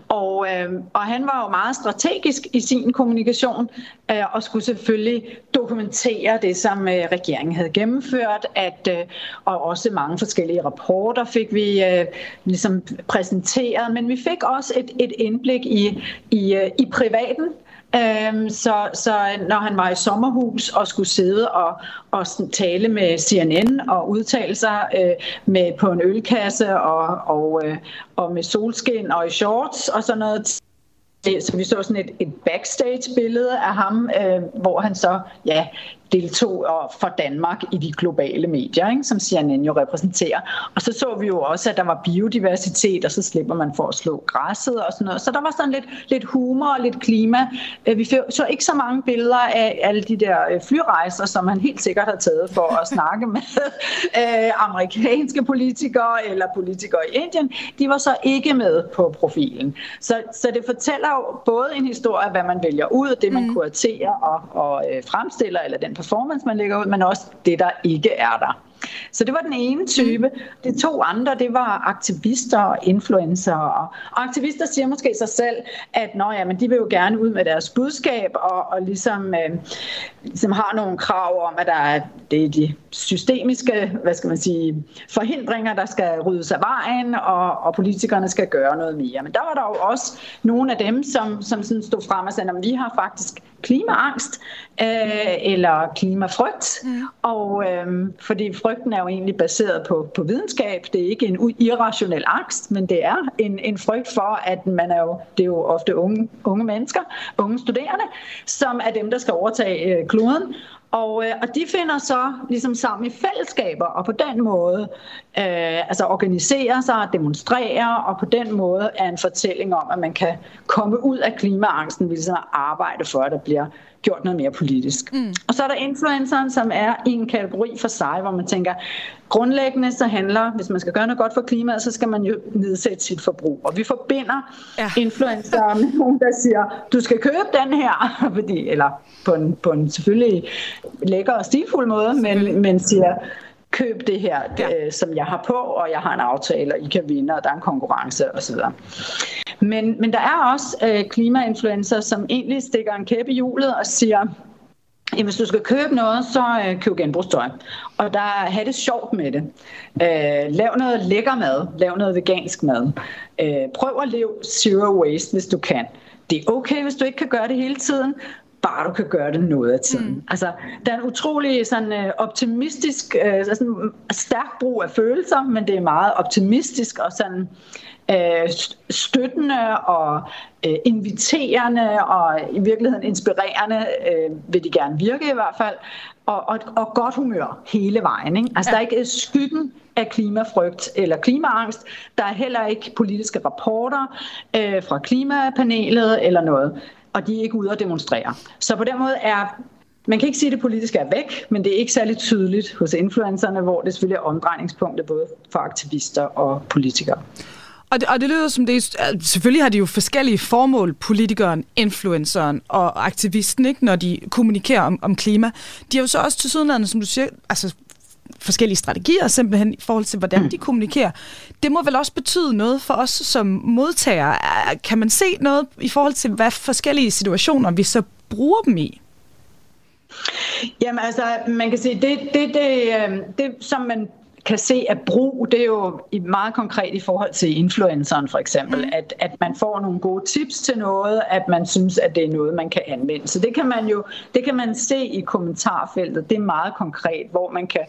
og, øhm, og han var jo meget strategisk i sin kommunikation øh, og skulle selvfølgelig dokumentere det, som øh, regeringen havde gennemført, at, øh, og også mange forskellige rapporter fik vi øh, ligesom præsenteret, men vi fik også et, et indblik i, i, øh, i privaten, Øhm, så, så når han var i sommerhus og skulle sidde og, og tale med CNN og udtale sig øh, med på en ølkasse og, og, øh, og med solskin og i shorts og sådan noget, så vi så sådan et, et backstage-billede af ham, øh, hvor han så ja, deltog for Danmark i de globale medier, ikke, som CNN jo repræsenterer. Og så så vi jo også, at der var biodiversitet, og så slipper man for at slå græsset og sådan noget. Så der var sådan lidt, lidt humor og lidt klima. Øh, vi så ikke så mange billeder af alle de der øh, flyrejser, som han helt sikkert har taget for at snakke med øh, amerikanske politikere eller politikere i Indien. De var så ikke med på profilen. Så, så det fortæller jo både en historie, hvad man vælger ud, det man mm. kuraterer og, og fremstiller, eller den performance, man lægger ud, men også det, der ikke er der. Så det var den ene type. De to andre, det var aktivister og influencer. Og aktivister siger måske sig selv, at Nå, ja, men de vil jo gerne ud med deres budskab og, og ligesom, øh, ligesom har nogle krav om, at der er det er de systemiske hvad skal man sige, forhindringer, der skal ryddes af vejen, og, og politikerne skal gøre noget mere. Men der var der jo også nogle af dem, som, som sådan stod frem og sagde, at vi har faktisk klimaangst øh, eller klimafrygt, mm. og øh, fordi frygten er jo egentlig baseret på, på videnskab. Det er ikke en irrationel angst, men det er en, en frygt for, at man er jo, det er jo ofte unge, unge mennesker, unge studerende, som er dem, der skal overtage øh, kloden. Og, øh, og de finder så ligesom sammen i fællesskaber, og på den måde øh, altså organiserer sig, demonstrerer, og på den måde er en fortælling om, at man kan komme ud af klimaangsten, ved at arbejde for, at der bliver gjort noget mere politisk. Mm. Og så er der influenceren, som er i en kategori for sig, hvor man tænker, grundlæggende så handler, hvis man skal gøre noget godt for klimaet, så skal man jo nedsætte sit forbrug. Og vi forbinder ja. influencer med nogen, der siger, du skal købe den her, fordi, eller på en, på en selvfølgelig lækker og stilfuld måde, men, men siger, køb det her, ja. det, som jeg har på, og jeg har en aftale, og I kan vinde, og der er en konkurrence osv. Men, men der er også øh, klimainfluencer, som egentlig stikker en kæppe i hjulet og siger, Jamen, hvis du skal købe noget, så øh, køb genbrugstøj. Og der have det sjovt med det. Øh, lav noget lækker mad. Lav noget vegansk mad. Øh, prøv at leve zero waste, hvis du kan. Det er okay, hvis du ikke kan gøre det hele tiden, bare du kan gøre det noget af tiden. Mm. Altså, der er en utrolig sådan, øh, optimistisk, øh, sådan, stærk brug af følelser, men det er meget optimistisk og sådan øh, støttende og øh, inviterende og i virkeligheden inspirerende øh, vil de gerne virke i hvert fald, og, og, og godt humør hele vejen. Ikke? Altså ja. der er ikke skyggen af klimafrygt eller klimaangst. Der er heller ikke politiske rapporter øh, fra klimapanelet eller noget, og de er ikke ude at demonstrere. Så på den måde er man kan ikke sige, at det politiske er væk, men det er ikke særlig tydeligt hos influencerne, hvor det selvfølgelig er omdrejningspunktet både for aktivister og politikere. Og det, og det lyder som det, selvfølgelig har de jo forskellige formål, politikeren, influenceren og aktivisten, ikke, når de kommunikerer om, om klima. De har jo så også til sydenlandet, som du siger, altså forskellige strategier, simpelthen i forhold til, hvordan de kommunikerer. Det må vel også betyde noget for os som modtagere. Kan man se noget i forhold til, hvad forskellige situationer vi så bruger dem i? Jamen altså, man kan sige, det, det, det, øh, det som man kan se at brug, det er jo meget konkret i forhold til influenceren for eksempel, mm. at, at man får nogle gode tips til noget, at man synes, at det er noget, man kan anvende. Så det kan man jo det kan man se i kommentarfeltet. Det er meget konkret, hvor man kan,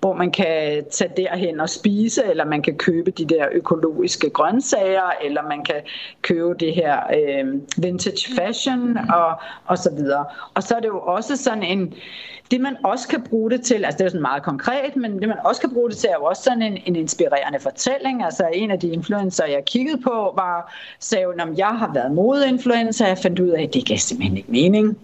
hvor man kan tage derhen og spise, eller man kan købe de der økologiske grøntsager, eller man kan købe det her øh, vintage fashion mm. og, og så videre. Og så er det jo også sådan en det man også kan bruge det til, altså det er sådan meget konkret, men det man også kan bruge det til er jo også sådan en, en inspirerende fortælling. Altså en af de influencer, jeg kiggede på, var, sagde at jeg har været modeinfluencer, jeg fandt ud af, at det gav simpelthen ikke mening.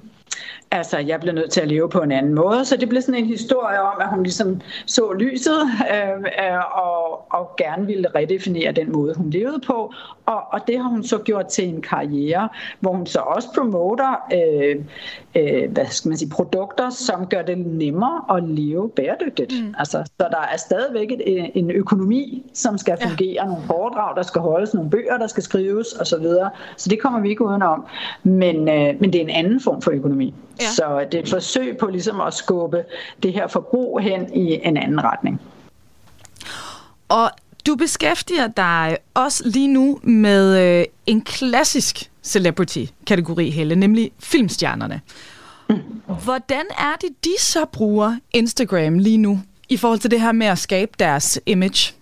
Altså, jeg blev nødt til at leve på en anden måde, så det blev sådan en historie om, at hun ligesom så lyset øh, øh, og, og gerne ville redefinere den måde, hun levede på. Og, og det har hun så gjort til en karriere, hvor hun så også promoter øh, øh, hvad skal man sige, produkter, som gør det nemmere at leve bæredygtigt. Mm. Altså, så der er stadigvæk et, en økonomi, som skal fungere, ja. nogle foredrag, der skal holdes, nogle bøger, der skal skrives osv. Så, videre. så det kommer vi ikke udenom. Men, øh, men det er en anden form for økonomi. Ja. Så det er et forsøg på ligesom at skubbe det her forbrug hen i en anden retning. Og du beskæftiger dig også lige nu med øh, en klassisk celebrity-kategori, Helle, nemlig filmstjernerne. Mm. Hvordan er det, de så bruger Instagram lige nu, i forhold til det her med at skabe deres image?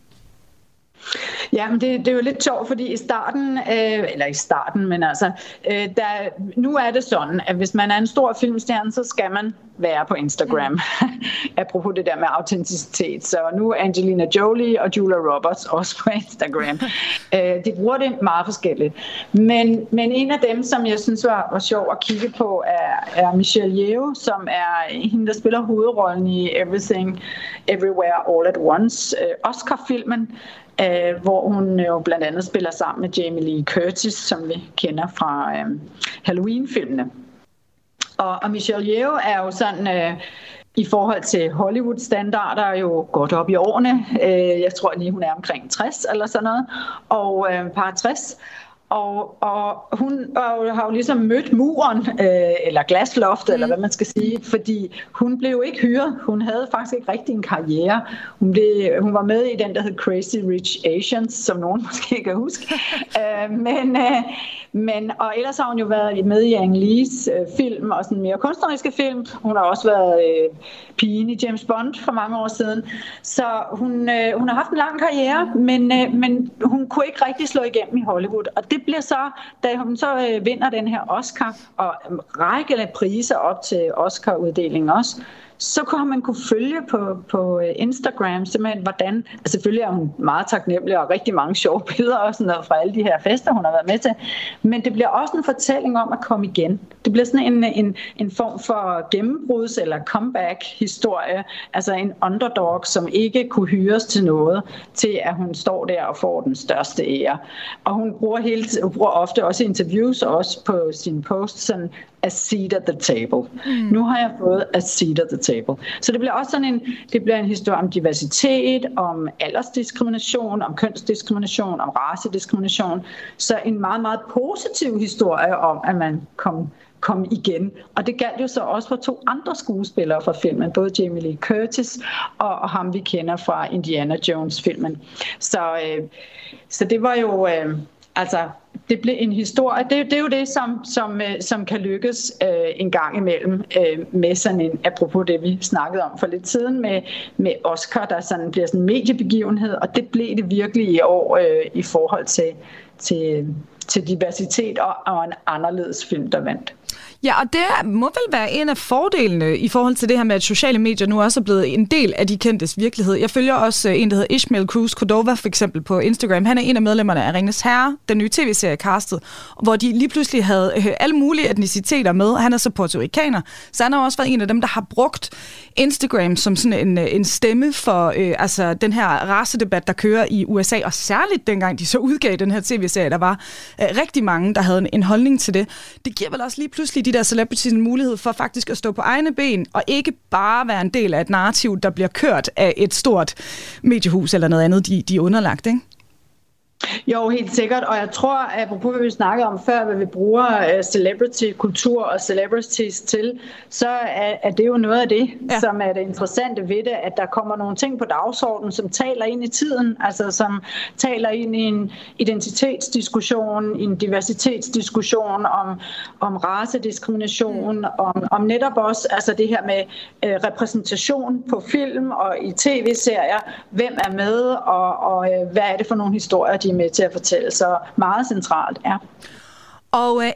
Ja, men det, det er jo lidt sjovt, fordi i starten, øh, eller i starten, men altså, øh, der, nu er det sådan, at hvis man er en stor filmstjerne, så skal man være på Instagram. Mm. Apropos det der med autenticitet. Så nu er Angelina Jolie og Julia Roberts også på Instagram. øh, de bruger det meget forskelligt. Men, men en af dem, som jeg synes var, var sjov at kigge på, er, er Michelle Yeoh, som er hende, der spiller hovedrollen i Everything, Everywhere, All at Once. Øh, Oscar-filmen, øh, hvor hun øh, jo blandt andet spiller sammen med Jamie Lee Curtis, som vi kender fra øh, Halloween-filmene. Og, og Michelle Yeoh er jo sådan... Øh, i forhold til Hollywood-standarder jo godt op i årene. Øh, jeg tror lige, hun er omkring 60 eller sådan noget, og øh, par 60. Og, og hun og har jo ligesom mødt muren, øh, eller glasloftet, mm. eller hvad man skal sige, fordi hun blev jo ikke hyret. Hun havde faktisk ikke rigtig en karriere. Hun, blev, hun var med i den, der hed Crazy Rich Asians, som nogen måske kan huske. øh, men, øh, men, og ellers har hun jo været med i Ang Lees øh, film, og sådan mere kunstneriske film. Hun har også været øh, pigen i James Bond for mange år siden. Så hun, øh, hun har haft en lang karriere, men, øh, men hun kunne ikke rigtig slå igennem i Hollywood. Og det bliver så, da hun så øh, vinder den her Oscar, og øh, række priser op til Oscar-uddelingen også, så kunne man kunne følge på, på øh, Instagram simpelthen, hvordan, altså selvfølgelig er hun meget taknemmelig og rigtig mange sjove billeder og sådan noget fra alle de her fester, hun har været med til, men det bliver også en fortælling om at komme igen. Det bliver sådan en, en, en form for gennembruds- eller comeback-historie, altså en underdog, som ikke kunne hyres til noget, til at hun står der og får den største ære. Og hun bruger, hele, hun bruger ofte også interviews, og også på sin post, sådan a seat at the table. Mm. Nu har jeg fået a seat at the table. Så det bliver også sådan en, det bliver en historie om diversitet, om aldersdiskrimination, om kønsdiskrimination, om racediskrimination. Så en meget, meget positiv historie om, at man kom kom igen. Og det galt jo så også for to andre skuespillere fra filmen, både Jamie Lee Curtis og, og ham, vi kender fra Indiana Jones-filmen. Så, øh, så det var jo... Øh, altså, det blev en historie. Det, det er jo det, som, som, øh, som kan lykkes øh, en gang imellem øh, med sådan en, apropos det, vi snakkede om for lidt siden, med, med Oscar, der sådan bliver sådan en mediebegivenhed, og det blev det virkelig i år øh, i forhold til, til, til diversitet og, og en anderledes film, der vandt. Ja, og det må vel være en af fordelene i forhold til det her med, at sociale medier nu også er blevet en del af de kendtes virkelighed. Jeg følger også øh, en, der hedder Ishmael Cruz Cordova for eksempel på Instagram. Han er en af medlemmerne af Ringnes Herre, den nye tv-serie Castet, hvor de lige pludselig havde øh, alle mulige etniciteter med. Han er så puerto så han har også været en af dem, der har brugt Instagram som sådan en, øh, en stemme for øh, altså den her racedebat, der kører i USA, og særligt dengang de så udgav den her tv-serie, der var øh, rigtig mange, der havde en, en holdning til det. Det giver vel også lige pludselig de der celebrities en mulighed for faktisk at stå på egne ben, og ikke bare være en del af et narrativ, der bliver kørt af et stort mediehus eller noget andet, de, de er underlagt, ikke? Jo, helt sikkert. Og jeg tror, apropos hvad vi snakkede om før, hvad vi bruger øh, celebrity-kultur og celebrities til, så er, er det jo noget af det, ja. som er det interessante ved det, at der kommer nogle ting på dagsordenen, som taler ind i tiden, altså som taler ind i en identitetsdiskussion, en diversitetsdiskussion om, om racediskrimination, mm. om, om netop også altså det her med øh, repræsentation på film og i tv-serier, hvem er med, og, og øh, hvad er det for nogle historier, de er med til at fortælle. Så meget centralt, ja. Og øh,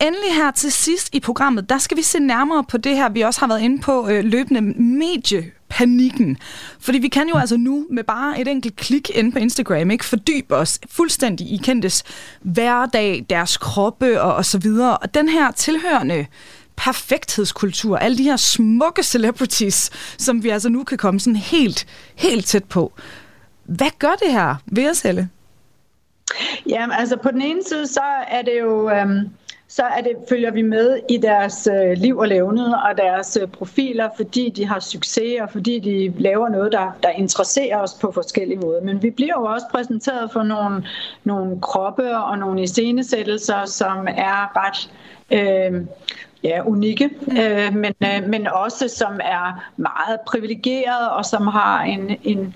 endelig her til sidst i programmet, der skal vi se nærmere på det her, vi også har været inde på øh, løbende mediepanikken. Fordi vi kan jo altså nu med bare et enkelt klik ind på Instagram ikke fordybe os fuldstændig i kendtes hverdag, deres kroppe og, og så videre. Og den her tilhørende perfekthedskultur, alle de her smukke celebrities, som vi altså nu kan komme sådan helt, helt tæt på. Hvad gør det her ved os, alle? Jamen, altså på den ene side, så er det jo... Øhm så er det, følger vi med i deres øh, liv og levnet og deres øh, profiler, fordi de har succes og fordi de laver noget, der, der interesserer os på forskellige måder. Men vi bliver jo også præsenteret for nogle, nogle kroppe og nogle iscenesættelser, som er ret... Øh, ja, unikke, øh, men, øh, men også som er meget privilegeret og som har en, en,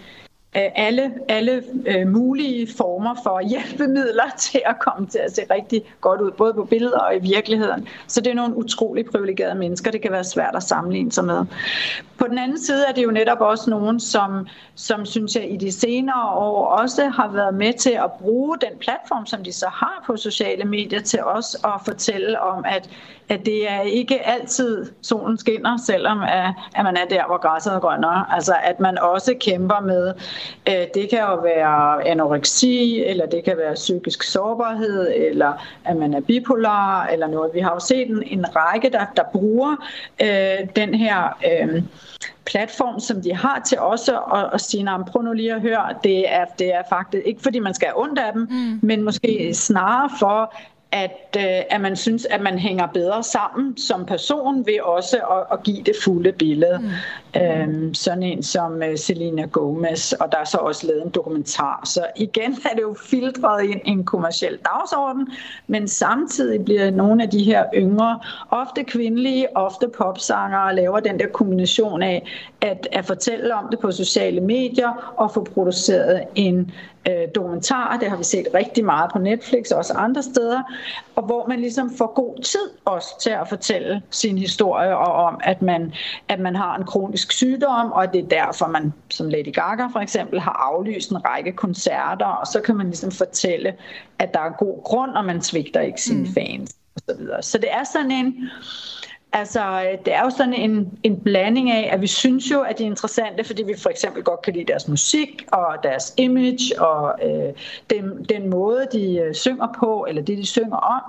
Øh, alle, alle øh, mulige former for hjælpemidler til at komme til at se rigtig godt ud, både på billeder og i virkeligheden. Så det er nogle utrolig privilegerede mennesker, det kan være svært at sammenligne sig med. På den anden side er det jo netop også nogen, som, som synes jeg i de senere år også har været med til at bruge den platform, som de så har på sociale medier, til os at fortælle om, at, at det er ikke altid solen skinner, selvom at, at man er der, hvor græsset er grønnere. Altså at man også kæmper med, øh, det kan jo være anoreksi, eller det kan være psykisk sårbarhed, eller at man er bipolar, eller noget. Vi har jo set en, en række, der, der bruger øh, den her... Øh, platform, som de har til også at, at sige, prøv nu lige at høre, det er, det er faktisk ikke fordi man skal have ondt af dem, mm. men måske snarere for, at, øh, at man synes, at man hænger bedre sammen som person ved også at, at give det fulde billede. Mm. Øhm, sådan en som øh, Selena Gomez, og der er så også lavet en dokumentar. Så igen er det jo filtreret ind i en kommersiel dagsorden, men samtidig bliver nogle af de her yngre, ofte kvindelige, ofte popsangere, laver den der kombination af at, at fortælle om det på sociale medier og få produceret en øh, dokumentar. Det har vi set rigtig meget på Netflix og også andre steder. Og hvor man ligesom får god tid også til at fortælle sin historie og om, at man, at man har en kronisk sygdom, og det er derfor, man som Lady Gaga for eksempel har aflyst en række koncerter, og så kan man ligesom fortælle, at der er god grund, og man svigter ikke sine mm. fans. Og så, videre. så det er sådan en Altså, det er jo sådan en, en blanding af, at vi synes jo, at de er interessante, fordi vi for eksempel godt kan lide deres musik og deres image og øh, den, den måde, de øh, synger på, eller det, de synger om,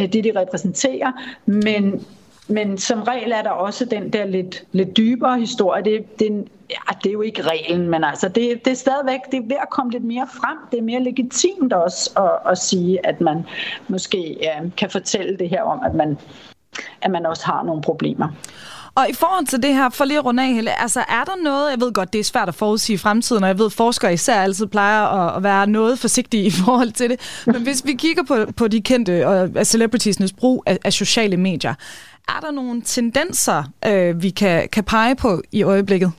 øh, det, de repræsenterer. Men, men som regel er der også den der lidt, lidt dybere historie. Det, det, ja, det er jo ikke reglen, men altså, det, det er stadigvæk det er ved at komme lidt mere frem. Det er mere legitimt også at, at sige, at man måske ja, kan fortælle det her om, at man at man også har nogle problemer. Og i forhold til det her, for lige at runde af, Helle, altså er der noget, jeg ved godt, det er svært at forudsige i fremtiden, og jeg ved, at forskere især altid plejer at, være noget forsigtige i forhold til det, men hvis vi kigger på, på de kendte og celebritiesnes brug af, af sociale medier, er der nogle tendenser, øh, vi kan, kan pege på i øjeblikket?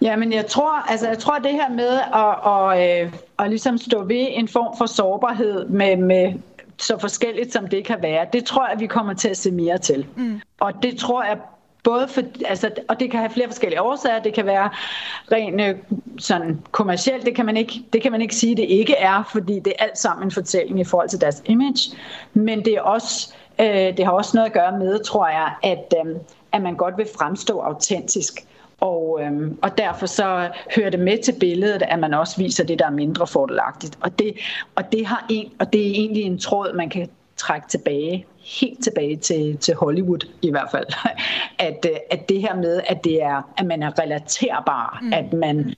Jamen, jeg tror, altså, jeg tror, det her med at, at, at, at ligesom stå ved en form for sårbarhed med, med så forskelligt som det kan være, det tror jeg, vi kommer til at se mere til. Mm. Og det tror jeg både for, altså, og det kan have flere forskellige årsager. Det kan være rent øh, sådan kommercielt, det kan, man ikke, det kan man ikke sige, det ikke er, fordi det er alt sammen en fortælling i forhold til deres image. Men det er også, øh, det har også noget at gøre med, tror jeg, at, øh, at man godt vil fremstå autentisk. Og, øhm, og derfor så hører det med til billedet, at man også viser det, der er mindre fordelagtigt. Og det, og det, har en, og det er egentlig en tråd, man kan trække tilbage, helt tilbage til, til Hollywood i hvert fald. At, øh, at det her med, at, det er, at man er relaterbar, mm. at man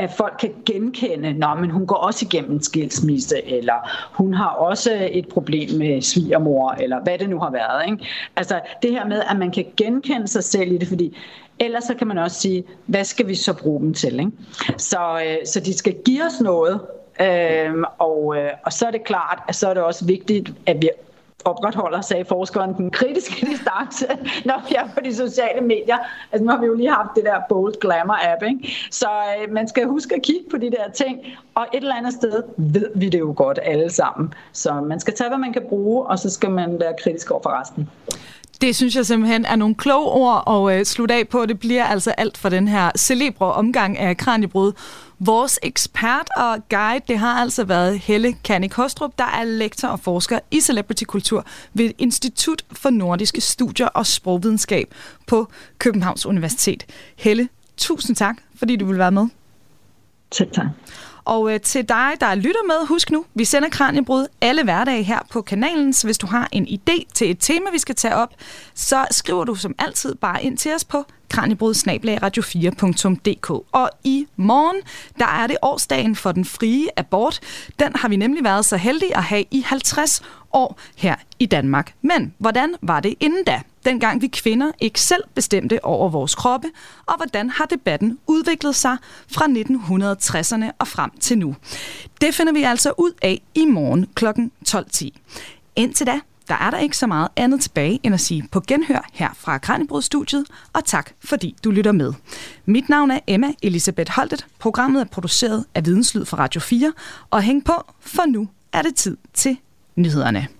at folk kan genkende, Nå, men hun går også igennem en skilsmisse, eller hun har også et problem med svigermor, eller hvad det nu har været. Ikke? Altså det her med, at man kan genkende sig selv i det, fordi ellers så kan man også sige, hvad skal vi så bruge dem til? Ikke? Så, øh, så de skal give os noget, Øhm, og, øh, og så er det klart, at så er det også vigtigt, at vi opretholder, sagde forskeren, den kritiske distance, når vi er på de sociale medier. Altså nu har vi jo lige haft det der Bold Glamour app, ikke? Så øh, man skal huske at kigge på de der ting, og et eller andet sted ved vi det jo godt alle sammen. Så man skal tage, hvad man kan bruge, og så skal man være kritisk over for resten. Det synes jeg simpelthen er nogle kloge ord at øh, slutte af på. Det bliver altså alt for den her celebre omgang af Kranjebrud. Vores ekspert og guide, det har altså været Helle Kanne Hostrup, der er lektor og forsker i celebrity-kultur ved Institut for Nordiske Studier og Sprogvidenskab på Københavns Universitet. Helle, tusind tak, fordi du vil være med. Selv tak. Og øh, til dig, der lytter med, husk nu, vi sender Kranjebrud alle hverdage her på kanalen, så hvis du har en idé til et tema, vi skal tage op, så skriver du som altid bare ind til os på kranjebrud-radio4.dk. Og i morgen, der er det årsdagen for den frie abort. Den har vi nemlig været så heldige at have i 50 år her i Danmark. Men hvordan var det inden da? Dengang vi kvinder ikke selv bestemte over vores kroppe, og hvordan har debatten udviklet sig fra 1960'erne og frem til nu. Det finder vi altså ud af i morgen kl. 12.10. Indtil da, der er der ikke så meget andet tilbage end at sige på genhør her fra Kranjebrudstudiet, og tak fordi du lytter med. Mit navn er Emma Elisabeth Holtet. Programmet er produceret af Videnslyd for Radio 4, og hæng på, for nu er det tid til nyhederne.